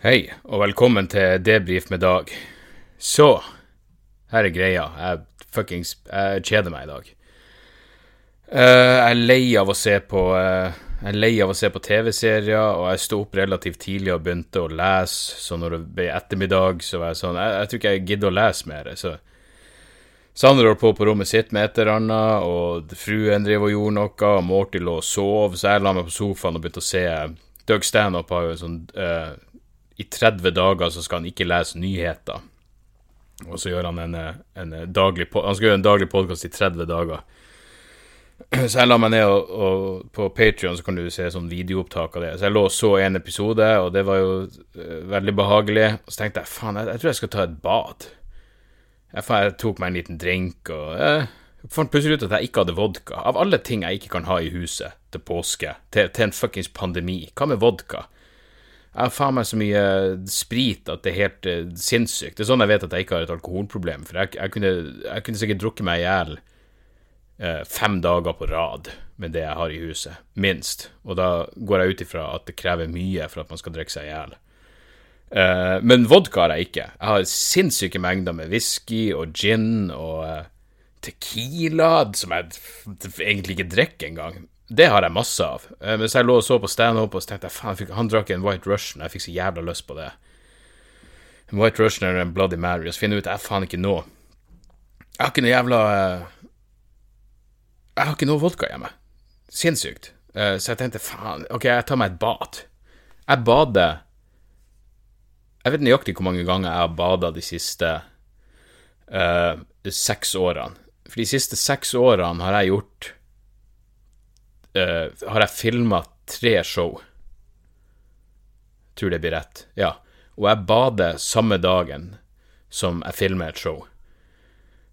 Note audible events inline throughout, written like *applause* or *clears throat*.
Hei, og velkommen til Debrif med Dag. Så, her er greia. Jeg fuckings jeg kjeder meg i dag. Uh, jeg er lei av å se på uh, Jeg er lei av å se på TV-serier, og jeg sto opp relativt tidlig og begynte å lese, så når det ble ettermiddag, så var jeg sånn Jeg, jeg tror ikke jeg gidder å lese mer, så Sander holdt på på rommet sitt med et eller annet, og fruen driver og gjorde noe, og Morty lå og sov, så jeg la meg på sofaen og begynte å se Doug Stanhope har jo en sånn eh, I 30 dager så skal han ikke lese nyheter. Og så gjør han en, en daglig po- Han skal gjøre en daglig podkast i 30 dager. Så jeg la meg ned, og, og på Patrion kan du se sånn videoopptak av det. Så jeg lå og så en episode, og det var jo uh, veldig behagelig. Og så tenkte jeg faen, jeg, jeg tror jeg skal ta et bad. Jeg, jeg tok meg en liten drink, og eh, jeg fant plutselig ut at jeg ikke hadde vodka. Av alle ting jeg ikke kan ha i huset til påske, til, til en fuckings pandemi, hva med vodka? Jeg har faen meg så mye sprit at det er helt uh, sinnssykt. Det er sånn jeg vet at jeg ikke har et alkoholproblem, for jeg, jeg, kunne, jeg kunne sikkert drukket meg i hjel uh, fem dager på rad med det jeg har i huset, minst. Og da går jeg ut ifra at det krever mye for at man skal drikke seg i hjel. Uh, men vodka har jeg ikke. Jeg har sinnssyke mengder med whisky og gin og tequila, som jeg egentlig ikke drikker engang. Det har jeg masse av. Eh, mens jeg lå og så på standup, og så tenkte jeg faen, han drakk en White Russian, jeg fikk så jævla lyst på det. En White Russian eller en Bloody Mary, og så finner jeg ut jeg faen ikke nå. Jeg har ikke noe jævla eh, Jeg har ikke noe vodka hjemme. Sinnssykt. Eh, Så jeg tenkte faen, ok, jeg tar meg et bad. Jeg bader Jeg vet nøyaktig hvor mange ganger jeg har bada de siste uh, seks årene. For de siste seks årene har jeg gjort Har jeg filma tre show. Tror det blir rett. Ja. Og jeg bader samme dagen som jeg filmer et show.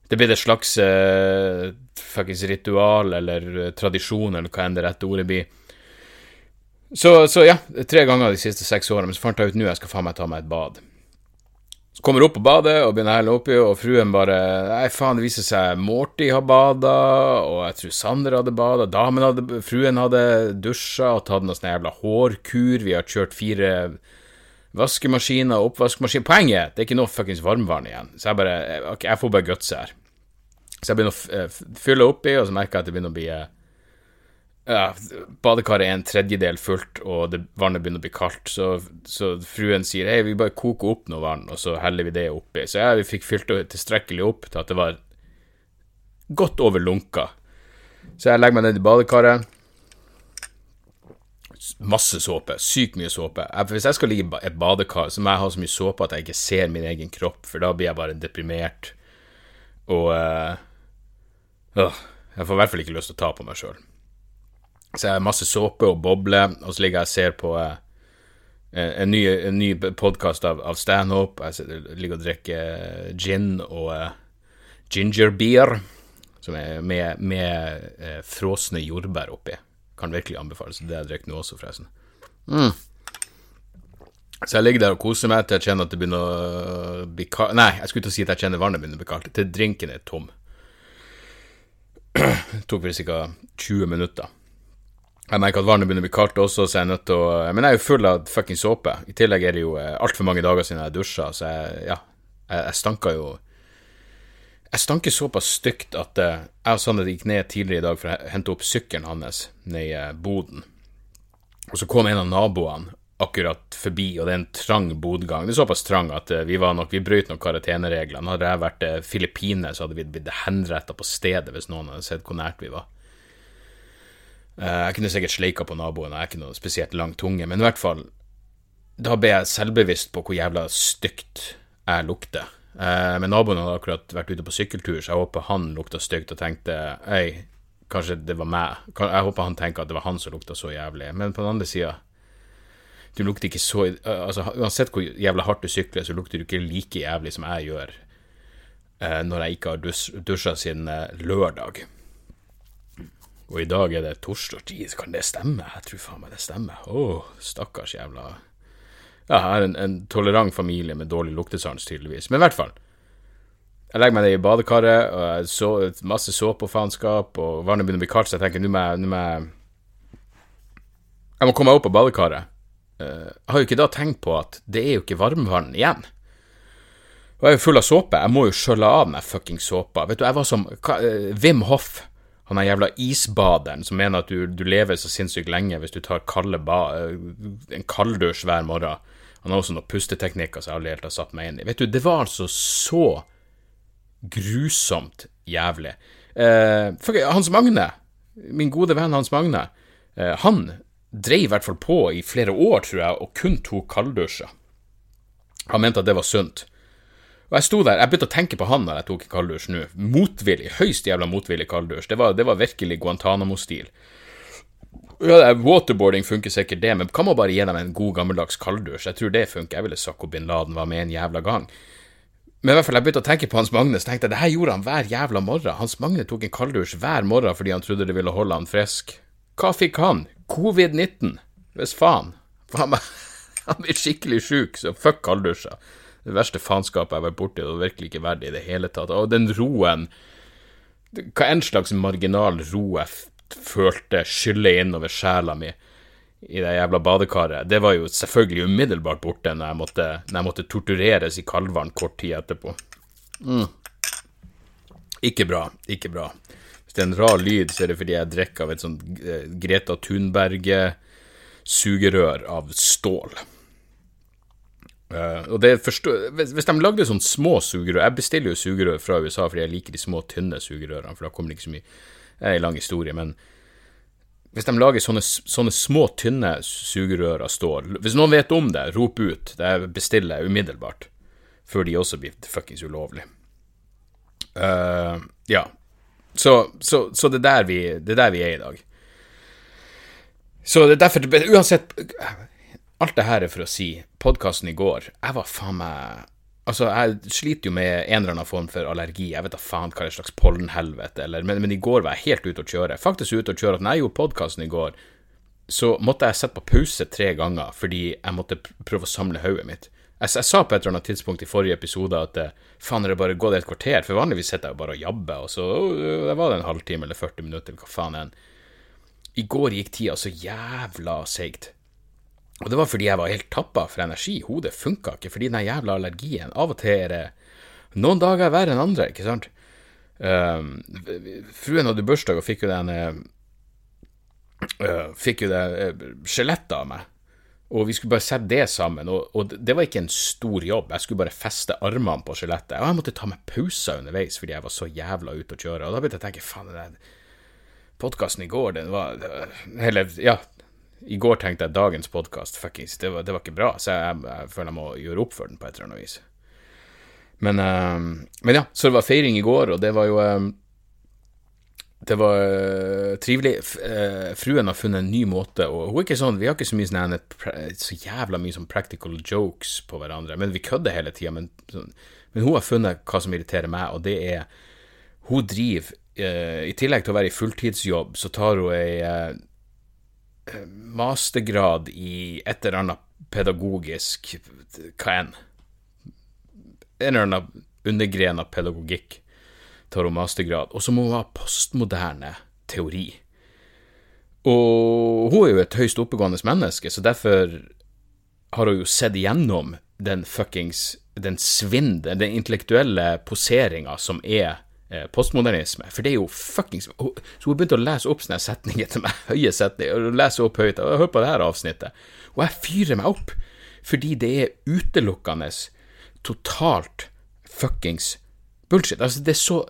Det blir et slags uh, fuckings ritual eller eh, tradisjon, eller hva enn det rette ordet blir. Så, så ja, tre ganger de siste seks årene, men så fant jeg ut nå jeg skal faen meg ta meg et bad. Så kommer hun opp på badet og begynner å helle oppi, og fruen bare Nei, faen, det viser seg Morty har bada, og jeg tror Sander hadde bada, damen hadde Fruen hadde dusja og tatt noe sånn jævla hårkur, vi har kjørt fire vaskemaskiner oppvaskmaskin. Poenget, det er ikke noe fuckings varmvann igjen. Så jeg bare Ok, jeg får bare gutse her. Så jeg begynner å eh, fylle oppi, og så merker jeg at det begynner å bli eh, ja, badekaret er en tredjedel fullt, og det, vannet begynner å bli kaldt, så, så fruen sier hei, vi bare koker opp noe vann, og så heller vi det oppi. Så ja, vi fikk fylt det tilstrekkelig opp til at det var godt over lunka. Så jeg legger meg ned i badekaret. Masse såpe. Sykt mye såpe. Hvis jeg skal ligge i et badekar, så må jeg ha så mye såpe at jeg ikke ser min egen kropp, for da blir jeg bare deprimert. Og øh, Jeg får i hvert fall ikke lyst til å ta på meg sjøl. Så jeg har masse såpe og bobler, og så ligger jeg og ser på eh, en, en ny, en ny podkast av, av Stanhope. Jeg sitter- ligger og drikker gin og eh, ginger beer, som er med, med eh, frosne jordbær oppi. Kan virkelig anbefales. Det jeg drikker nå også, forresten. Mm. Så jeg ligger der og koser meg til jeg kjenner at det begynner å bli kaldt Nei, jeg skulle til å si at jeg kjenner vannet begynner å bli kaldt. Til drinken er tom. Det *clears throat* tok vel ca. 20 minutter. Jeg merker at vannet begynner å bli kaldt også, så jeg er nødt til å Men jeg er jo full av fuckings såpe. I tillegg er det jo altfor mange dager siden jeg dusja, så jeg, ja, jeg, jeg stanka jo Jeg stanker såpass stygt at eh, jeg og Sander gikk ned tidligere i dag for å hente opp sykkelen hans ned i eh, boden. Og så kom en av naboene akkurat forbi, og det er en trang bodgang. Det er såpass trang at eh, vi var nok, vi brøt nok karantenereglene. Hadde jeg vært filippiner, så hadde vi blitt henretta på stedet hvis noen hadde sett hvor nært vi var. Eh, Jeg kunne sikkert sleika på naboen, jeg er ikke noe spesielt lang tunge, men i hvert fall Da ble jeg selvbevisst på hvor jævla stygt jeg lukter. Eh, Men naboen hadde akkurat vært ute på sykkeltur, så jeg håper han lukta stygt og tenkte Ei, kanskje det var meg. Jeg håper han tenker at det var han som lukta så jævlig. Men på den andre sida du lukter ikke så altså, Uansett hvor jævla hardt du sykler, så lukter du ikke like jævlig som jeg gjør eh, når jeg ikke har dus dusja siden lørdag. Og i dag er det torsdag. tid, kan det stemme? Jeg tror faen meg det stemmer. Å, stakkars jævla Ja, jeg er en, en tolerant familie med dårlig luktesans, tydeligvis. Men i hvert fall. Jeg legger meg ned i badekaret, og jeg så masse såpe og faenskap, og vannet begynner å bli kaldt, så jeg tenker nå må jeg jeg Jeg må komme meg opp av badekaret. Jeg har jo ikke da tenkt på at det er jo ikke varmvann igjen. Og jeg er jo full av såpe, jeg må jo skjølle av meg fucking såpa. Vet du, jeg var som uh, Wim Hoff, han er jævla isbaderen som mener at du, du lever så sinnssykt lenge hvis du tar ba, uh, en kalddusj hver morgen. Han har også noen pusteteknikker som jeg aldri helt har satt meg inn i. Vet du, det var altså så grusomt jævlig. Uh, Hans Magne, min gode venn Hans Magne, eh, han dreiv i hvert fall på i flere år, tror jeg, og kun tok kalddusjer. Han mente at det var sunt. Og jeg sto der, jeg begynte å tenke på han når jeg tok en kalddusj nå. Motvillig, høyst jævla motvillig kalddusj. Det, det, var virkelig Guantánamo-stil. Ja, waterboarding funker sikkert det, men kan man bare gi dem en god gammeldags kalddusj? Jeg tror det funker. Jeg ville sagt bin Laden var med en jævla gang. Men i hvert fall, jeg begynte å tenke på Hans Magne, så tenkte jeg det her gjorde han hver jævla morgen. Hans Magne tok en kalddusj hver morgen fordi han trodde det ville holde han frisk. Hva fikk han? Covid-19. Hvis faen. faen *laughs* han blir skikkelig sjuk, så fuck kalddusjer. Det verste faenskapet jeg har vært borti, og virkelig ikke verdt i det hele tatt. Og den roen Hva enn slags marginal ro jeg følte skylle innover sjela mi i det jævla badekaret, det var jo selvfølgelig umiddelbart borte når jeg måtte, når jeg måtte tortureres i kaldvann kort tid etterpå. Mm. Ikke bra, ikke bra Hvis det er en rar lyd, så er det fordi jeg drikker av et sånt uh, Greta Thunberg-sugerør av stål. Uh, og det forstår, hvis, hvis, de lagde sånne små sugerør Jeg bestiller jo sugerør fra USA fordi jeg liker de små, tynne sugerørene, for da kommer det ikke så mye Det er en lang historie, men hvis de lager sånne, sånne små, tynne sugerør av stål Hvis noen vet om det, rop ut. Det bestiller jeg umiddelbart. Før de også blir fuckings ulovlige. Uh, ja. Så, så, så det, er der vi, det er der vi er i dag. Så det er derfor Uansett Alt det her er for å si podkasten i går Jeg var faen meg Altså, jeg sliter jo med en eller annen form for allergi. Jeg vet da faen hva det er slags pollenhelvete, eller men, men, i går var jeg helt ute å kjøre. Faktisk ute å kjøre at når jeg gjorde podkasten i går, så måtte jeg sette på pause tre ganger fordi jeg måtte prøve å samle hodet mitt. Jeg, jeg, sa på et eller annet tidspunkt i forrige episode at eh, faen, er det bare gått et kvarter? For vanligvis sitter jeg jo bare og jabber, og så oh, var det en halvtime eller 40 minutter, eller hva faen enn. I går gikk tida så jævla seigt. Og det var fordi jeg var helt tappa for energi. Hodet funka ikke fordi den jævla allergien Av og til er det noen dager verre enn andre, ikke sant? Um, fruen hadde bursdag og fikk jo den uh, Fikk jo det uh, skjelettet av meg. Og vi skulle bare sette det sammen, og, og, det var ikke en stor jobb. Jeg skulle bare feste armene på skjelettet. Og jeg måtte ta meg pauser underveis fordi jeg var så jævla ute å kjøre. Og da begynte jeg å tenke faen, den podkasten i går, den var Eller, ja, i går tenkte jeg dagens podkast, fuckings, det, det, var ikke bra. Så jeg, jeg, føler jeg må gjøre opp for den på et eller annet vis. Men, um, men ja, så det var feiring i går, og det var jo um, det var uh, trivelig. F uh, fruen har funnet en ny måte, og hun er ikke sånn Vi har ikke så mye sånn så jævla mye sånn practical jokes på hverandre, men vi kødder hele tida. Men, sånn, men, hun har funnet hva som irriterer meg, og det er Hun driver uh, I tillegg til å være i fulltidsjobb, så tar hun ei mastergrad i et eller annet pedagogisk Hva enn? En eller annen undergren av pedagogikk tar hun mastergrad, og så må hun ha postmoderne teori. Og hun er jo et høyst oppegående menneske, så derfor har hun jo sett igjennom den fuckings den svinde, den intellektuelle poseringa som er postmodernisme. For det er jo fuckings Så hun begynte å lese opp sånne setninger til meg, *laughs* høye setninger, og lese opp høyt. Og hør på det her avsnittet. Og jeg fyrer meg opp, fordi det er utelukkende totalt fuckings bullshit. Altså, det er så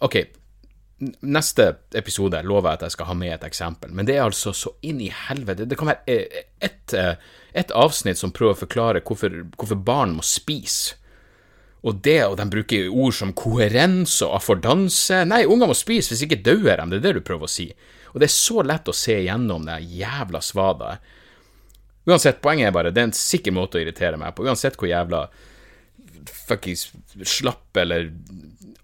Ok, neste episode lover jeg at jeg skal ha med et eksempel, men det er altså så inn i helvete. Det kan være eh, ett et avsnitt som prøver å forklare hvorfor, hvorfor, barn må spise. Og det, og de bruker ord som koherens og affordanse. Nei, unger må spise, hvis ikke dauer de. Det er det du prøver å si. Og det er så lett å se igjennom det jævla svadet. Uansett, poenget er bare, det er en sikker måte å irritere meg på. Uansett hvor jævla fuckings slapp eller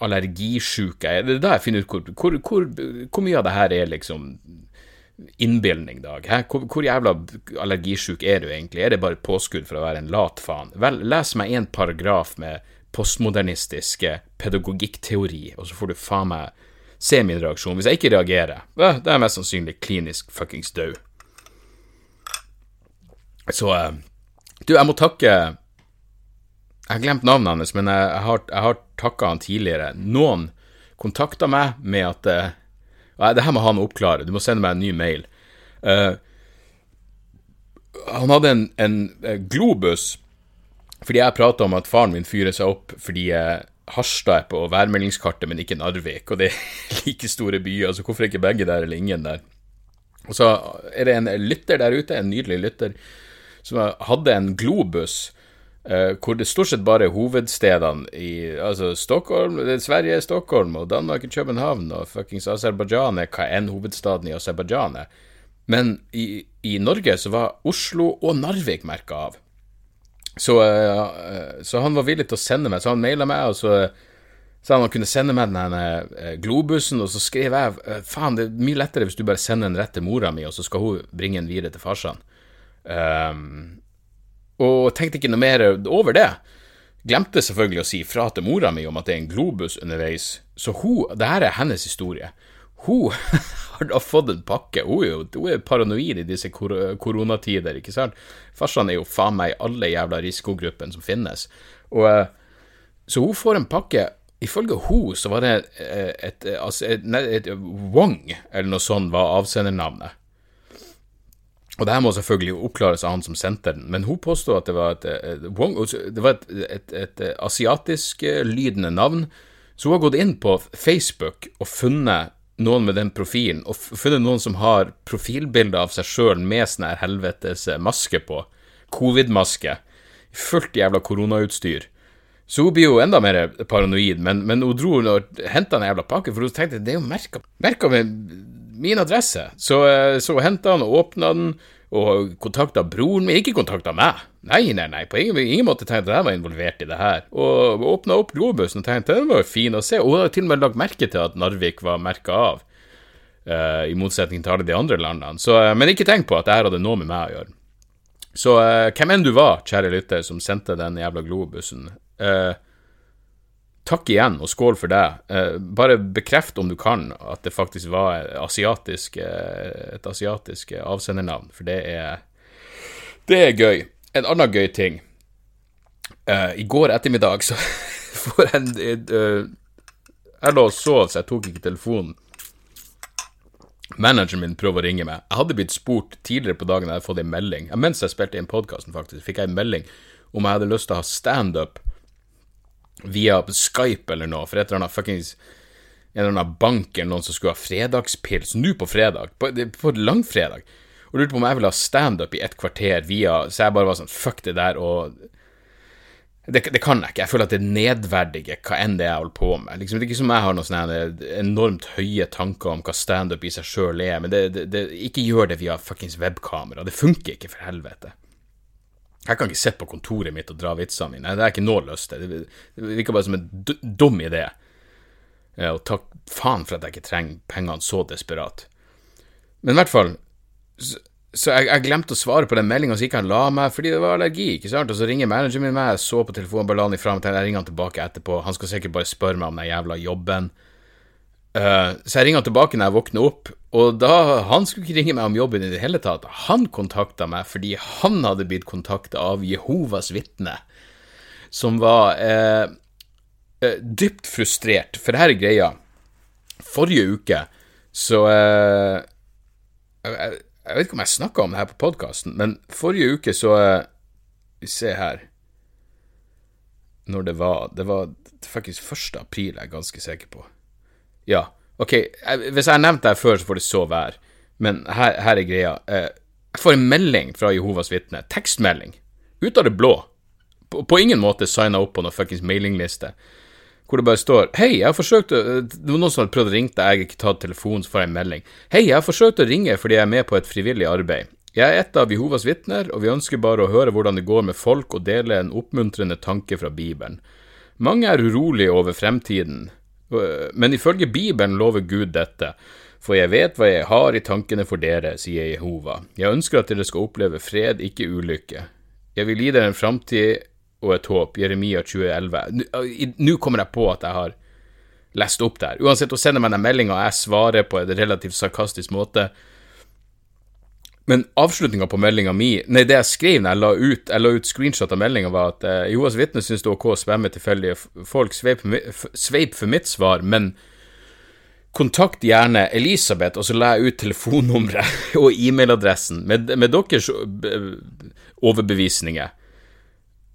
allergisjuke er. Det er da jeg finner ut hvor, hvor, hvor, hvor mye av det her er liksom innbilning, Dag. Hvor, hvor, jævla allergisjuk er du egentlig? Er det bare påskudd for å være en lat faen? Vel, les meg en paragraf med postmodernistisk pedagogikk-teori, og så får du faen meg se min reaksjon. Hvis jeg ikke reagerer, da er jeg mest sannsynlig klinisk fuckings død. Så uh, Du, jeg må takke Jeg har glemt navnet hans, men jeg, har, jeg har takka han tidligere. Noen kontakta meg med at uh, Det her må han oppklare. Du må sende meg en ny mail. Uh, han hadde en, en globus fordi jeg prata om at faren min fyrer seg opp fordi Harstad er på værmeldingskartet, men ikke Narvik, og det er *laughs* like store byer, så hvorfor ikke begge der eller ingen der? Og så er det en lytter der ute, en nydelig lytter, som hadde en globus Uh, hvor det stort sett bare er hovedstedene i altså Stockholm, det er Sverige, Stockholm, og Danmark, København, og fuckings Aserbajdsjan er hva enn hovedstaden i Aserbajdsjan er. Men i, i, Norge så var Oslo og Narvik merka av. Så, uh, så, han var villig til å sende meg, så han maila meg, og så sa han han kunne sende meg den globusen, og så skrev jeg faen, det er mye lettere hvis du bare sender den rett til mora mi, og så skal hun bringe den videre til farsan. Um, og tenkte ikke noe mer over det. Glemte selvfølgelig å si fra til mora mi om at det er en globus underveis, så hun, det her er hennes historie. Hun *laughs* har da fått en pakke. Hun er jo hun er paranoid i disse kor koronatider, ikke sant. Farsan er jo faen meg i alle jævla risikogruppene som finnes. Og, eh, så hun får en pakke. Ifølge hun så var det eh, et, et, altså et, et, Wong, eller noe sånt, var avsendernavnet. Og det her må selvfølgelig oppklares av han som sendte den, men hun påstod at det var et, et, det var et asiatisk-lydende navn. Så hun har gått inn på Facebook og funnet noen med den profilen, og funnet noen som har profilbilder av seg sjøl med sånn her helvetes maske på. Covid-maske. Fullt jævla koronautstyr. Så hun blir jo enda mer paranoid, men, men hun dro og henta en jævla pakke, for hun tenkte det er jo merka med min adresse. Så, så hun henta den og åpna den, og kontakta broren min. Ikke kontakta meg. Nei, nei, nei, på ingen, ingen måte tenkte jeg var involvert i det her. Og åpna opp globusen og tenkte den var jo fin å se. Og hun har til og med lagt merke til at Narvik var merka av, uh, i motsetning til alle de andre landene. Så, uh, men ikke tenk på at det her hadde noe med meg å gjøre. Så uh, hvem enn du var, kjære lytter, som sendte den jævla globusen, uh, takk igjen, og skål for det. Eh, bare bekreft om du kan at det faktisk var asiatisk, eh, et asiatisk avsendernavn, for det er Det er gøy. En annen gøy ting. Eh, I går ettermiddag så *laughs* får jeg en Jeg lå og sov, så jeg tok ikke telefonen. Manageren min prøver å ringe meg. Jeg hadde blitt spurt tidligere på dagen, jeg hadde fått en melding. Mens jeg spilte inn podkasten, faktisk, fikk jeg en melding om jeg hadde lyst til å ha standup via Skype eller noe, for et eller annet fuckings en eller annen bank eller noen som skulle ha fredagspils nå på fredag, på, på langfredag, og lurte på om jeg ville ha standup i et kvarter via Så jeg bare var sånn fuck det der, og det, det, kan jeg ikke. Jeg føler at det nedverdiger hva enn det jeg holder på med. Liksom, det er ikke som jeg har noen sånne enormt høye tanker om hva standup i seg sjøl er, men det, det, ikke gjør det via fuckings webkamera. Det funker ikke, for helvete. Jeg kan ikke sitte på kontoret mitt og dra vitsene mine. Det er ikke noe lyst til. Det virker bare som en dum idé. Og takk faen for at jeg ikke trenger pengene så desperat. Men i hvert fall Så, så jeg, jeg, glemte å svare på den meldinga, så gikk han la meg fordi det var allergi. ikke sant? Og så ringer manageren min meg, jeg så på telefonen, bare la han ifra meg, jeg ringer han tilbake etterpå. Han skal sikkert bare spørre meg om den jævla jobben. Uh, så jeg ringer tilbake når jeg våkner opp, og da Han skulle ikke ringe meg om jobben i det hele tatt. Han kontakta meg fordi han hadde blitt kontakta av Jehovas vitne, som var uh, uh, dypt frustrert, for det her er greia. Forrige uke så jeg, jeg, vet ikke om jeg snakka om det her på podkasten, men forrige uke så Vi ser her Når det var Det var faktisk 1. april, jeg er ganske sikker på. Ja, ok, hvis jeg har nevnt det før, så får det så være, men her, her er greia. Eh, jeg får en melding fra Jehovas vitne, tekstmelding, ut av det blå. På, på ingen måte signa opp på noen fuckings mailingliste. Hvor det bare står Hei, jeg har forsøkt å Det var noen som hadde prøvd å ringe deg, jeg har ikke tatt telefonen, så får jeg en melding. Hei, jeg har forsøkt å ringe fordi jeg er med på et frivillig arbeid. Jeg er et av Jehovas vitner, og vi ønsker bare å høre hvordan det går med folk og dele en oppmuntrende tanke fra Bibelen. Mange er urolige over fremtiden, men ifølge Bibelen lover Gud dette. For jeg vet hva jeg har i tankene for dere, sier Jehova. Jeg ønsker at dere skal oppleve fred, ikke ulykke. Jeg vil gi dere en framtid og et håp. Jeremia 2011. Nå kommer jeg på at jeg har lest opp der. Uansett, hun sender meg den meldinga, og jeg svarer på en relativt sarkastisk måte. Men avslutninga på meldinga mi Nei, det jeg skrev når jeg la ut, ut screenshot av meldinga, var at eh, Johas vitne syns det er ok å spamme tilfeldige folk. Sveip, for mitt svar, men kontakt gjerne Elisabeth, og så la jeg ut telefonnummeret *laughs* og e-mailadressen med, med, deres overbevisninger.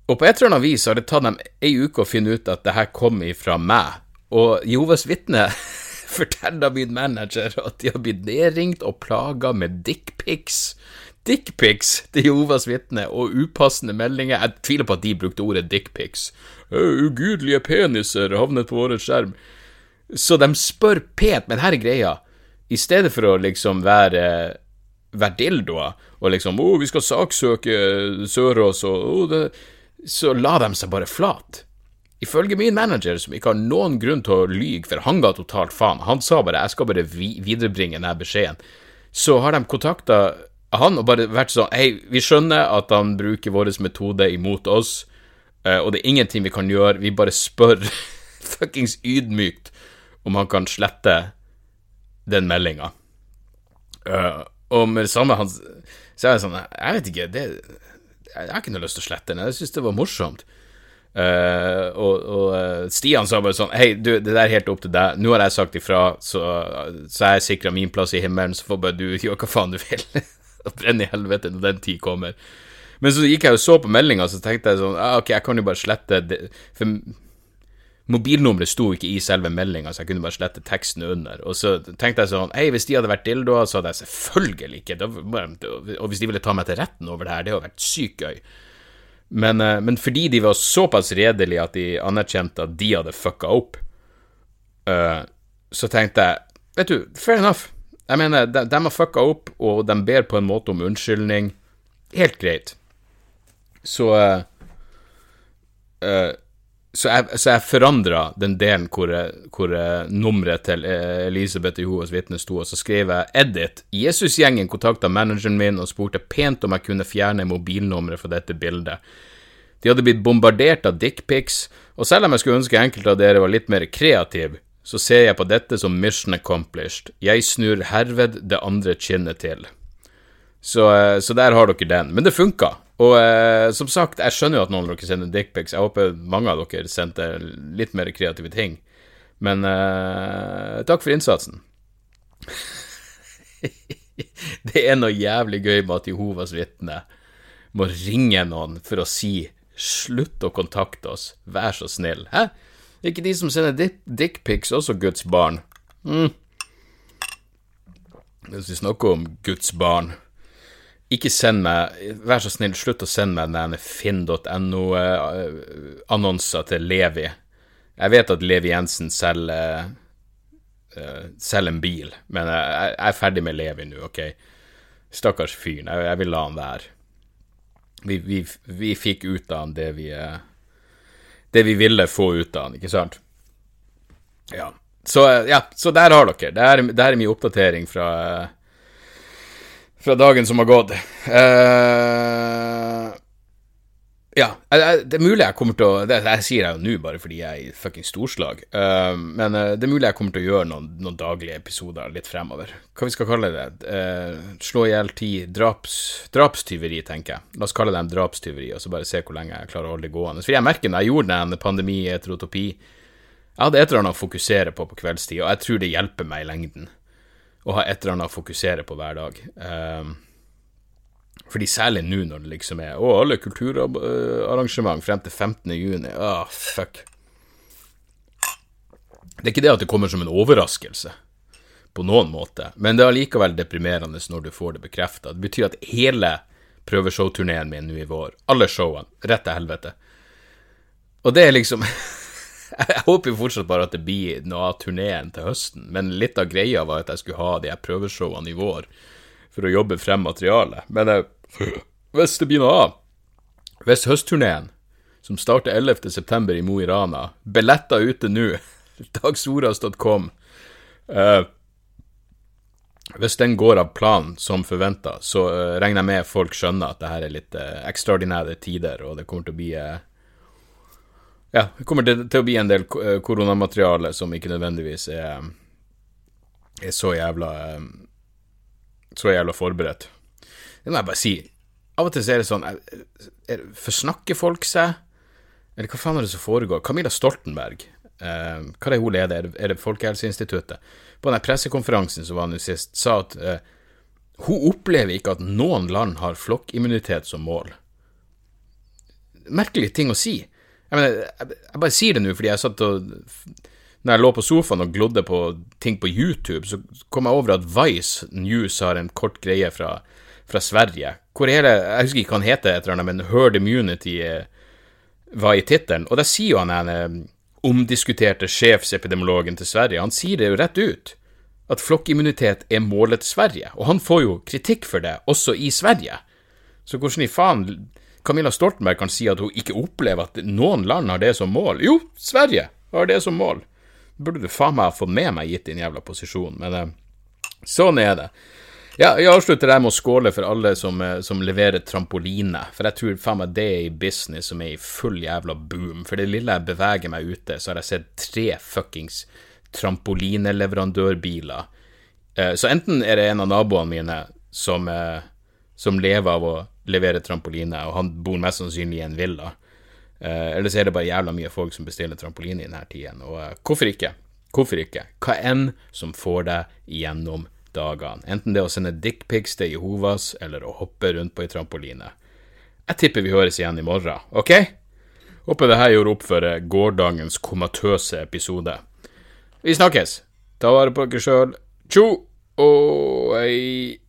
Og på et eller annet vis har det tatt dem ei uke å finne ut at det her kom ifra meg. Og Jehovas vitne *laughs* forteller min manager at de har blitt nedringt og plaga med dickpics. Dickpics til Jehovas vitne og upassende meldinger. Jeg tviler på at de brukte ordet dickpics. Ugudelige peniser havnet på vår skjerm. Så de spør pent, men her er greia. I stedet for å liksom være være dildoer og liksom 'Å, vi skal saksøke Sørås', og det, så la de seg bare flat. Ifølge min manager, som ikke har noen grunn til å lyge, for han ga totalt faen, han sa bare 'jeg skal bare viderebringe denne beskjeden', så har de kontakta han og bare vært sånn 'hei, vi skjønner at han bruker vår metode imot oss', eh, og det er ingenting vi kan gjøre, vi bare spør *laughs* fuckings ydmykt om han kan slette den meldinga. Uh, og med det samme han, så er jeg sånn Jeg vet ikke, det, jeg har ikke noe lyst til å slette den. Jeg syns det var morsomt. Uh, og, og uh, Stian sa bare sånn Hei, du, det der er helt opp til deg. Nå har jeg sagt ifra, så, så jeg sikra min plass i himmelen, så får bare du *laughs* gjøre hva faen du vil. *laughs* og brenne i helvete når den tid kommer. Men så gikk jeg og så på meldinga, så tenkte jeg sånn ah, Ok, jeg kan jo bare slette det. For Mobilnummeret sto ikke i selve meldinga, så jeg kunne bare slette teksten under. Og så tenkte jeg sånn Hei, hvis de hadde vært dildoer, så hadde jeg selvfølgelig ikke Og hvis de ville ta meg til retten over det her, det hadde vært sykt gøy. Men, eh, men, fordi de var såpass redelige at de anerkjente at de hadde fucka opp, uh, så tenkte jeg Vet du, fair enough. Jeg mener, de, de har fucka opp, og de ber på en måte om unnskyldning. Helt greit. Så uh, uh, så jeg, så jeg forandra den delen hvor, hvor nummeret til Elisabeth Jehovas vitne sto, og så skrev jeg edit. Jesusgjengen kontakta manageren min og spurte pent om jeg kunne fjerne mobilnummeret fra dette bildet. De hadde blitt bombardert av dickpics, og selv om jeg skulle ønske enkelte av dere var litt mer kreative, så ser jeg på dette som mission accomplished. Jeg snur herved det andre kinnet til. Så, så der har dere den. Men det funka. Og eh, som sagt, jeg skjønner jo at noen av dere sender dickpics. Jeg håper mange av dere sendte litt mer kreative ting. Men eh, takk for innsatsen. *laughs* det er noe jævlig gøy med at Jehovas vitne må ringe noen for å si 'slutt å kontakte oss, vær så snill'. Hæ? Er ikke de som sender dickpics også Guds barn? Mm. Hvis vi snakker om Guds barn ikke send meg Vær så snill, slutt å sende meg den finn.no-annonser til Levi. Jeg vet at Levi Jensen selger, uh, selger en bil, men jeg, er ferdig med Levi nå, ok? Stakkars fyren. Jeg, vil la han være. Vi, vi, vi fikk ut av han det vi uh, Det vi ville få ut av han, ikke sant? Ja. Så, ja, så der har dere. Det er, det er min oppdatering fra fra dagen som har gått. Uh, ja, det er mulig jeg kommer til å Det jeg sier jeg jo nå bare fordi jeg er i fuckings storslag, uh, men uh, det er mulig jeg kommer til å gjøre noen, noen, daglige episoder litt fremover. Hva vi skal kalle det? slå i hjel ti draps, drapstyveri, tenker jeg. La oss kalle dem drapstyveri, og så bare se hvor lenge jeg klarer å holde det gående. For jeg merker når jeg gjorde den pandemi, heterotopi Jeg hadde et eller annet å fokusere på på kveldstid, og jeg tror det hjelper meg i lengden å ha et eller annet å fokusere på hver dag. Um, fordi særlig nå når det liksom er Å, alle kulturarrangement frem til 15. juni. Å, fuck. Det er ikke det at det kommer som en overraskelse, på noen måte, men det er allikevel deprimerende når du får det bekrefta. Det betyr at hele prøveshowturneen min nå i vår, alle showene, rett til helvete Og det er liksom *laughs* Jeg håper jo fortsatt bare at det blir noe av turneen til høsten, men litt av greia var at jeg skulle ha de her prøveshowene i vår for å jobbe frem materialet. Men jeg, eh, hvis det blir noe av, hvis høstturneen, som starter 11.9. i Mo i Rana, billetter ute nå, *laughs* dagsoras.com uh, Hvis den går av planen som forventa, så uh, regner jeg med folk skjønner at det her er litt ekstraordinære tider, og det kommer til å bli ja, det kommer til, å bli en del eh, koronamateriale som ikke nødvendigvis er, er så jævla Så jævla forberedt. Det må jeg bare si. Av og til er det sånn er, Forsnakker folk seg? Eller hva faen er det som foregår? Camilla Stoltenberg, eh, hva er hun leder? Er er det Folkehelseinstituttet? På den pressekonferansen som var nå sist, sa at eh, hun opplever ikke at noen land har flokkimmunitet som mål. Merkelig ting å si. Jeg, mener, jeg, jeg bare sier det nå fordi jeg satt og Når jeg lå på sofaen og glodde på ting på YouTube, så kom jeg over at Vice News har en kort greie fra, fra Sverige, hvor hele Jeg husker ikke hva han heter, et eller annet, men Herd Immunity eh, var i tittelen. Og der sier jo han en eh, omdiskuterte sjefsepidemiologen til Sverige, han sier det jo rett ut at flokkimmunitet er målet til Sverige, og han får jo kritikk for det, også i Sverige. Så hvordan i faen Camilla Stoltenberg kan si at hun ikke opplever at noen land har det som mål? Jo, Sverige har det som mål. Burde du faen meg ha fått med meg gitt din jævla posisjon, men eh, sånn er det. Ja, jeg avslutter der med å skåle for alle som, eh, som, leverer trampoline, for jeg tror faen meg det er i business som er i full jævla boom. For det lille jeg beveger meg ute, så har jeg sett tre fuckings trampolineleverandørbiler. Eh, så enten er det en av naboene mine som, som, lever av å levere trampoline, og han bor mest sannsynlig i en villa. Eh, eller så er det bare jævla mye folk som bestiller trampoline i denne tiden. Og hvorfor ikke? Hvorfor ikke? Hva enn som får deg gjennom dagene. Enten det å sende dickpics til Jehovas, eller å hoppe rundt på ei trampoline. Jeg tipper vi høres igjen i morgen, OK? Håper det her gjorde opp for gårsdagens komatøse episode. Vi snakkes. Ta vare på dere sjøl. Tjo og hei.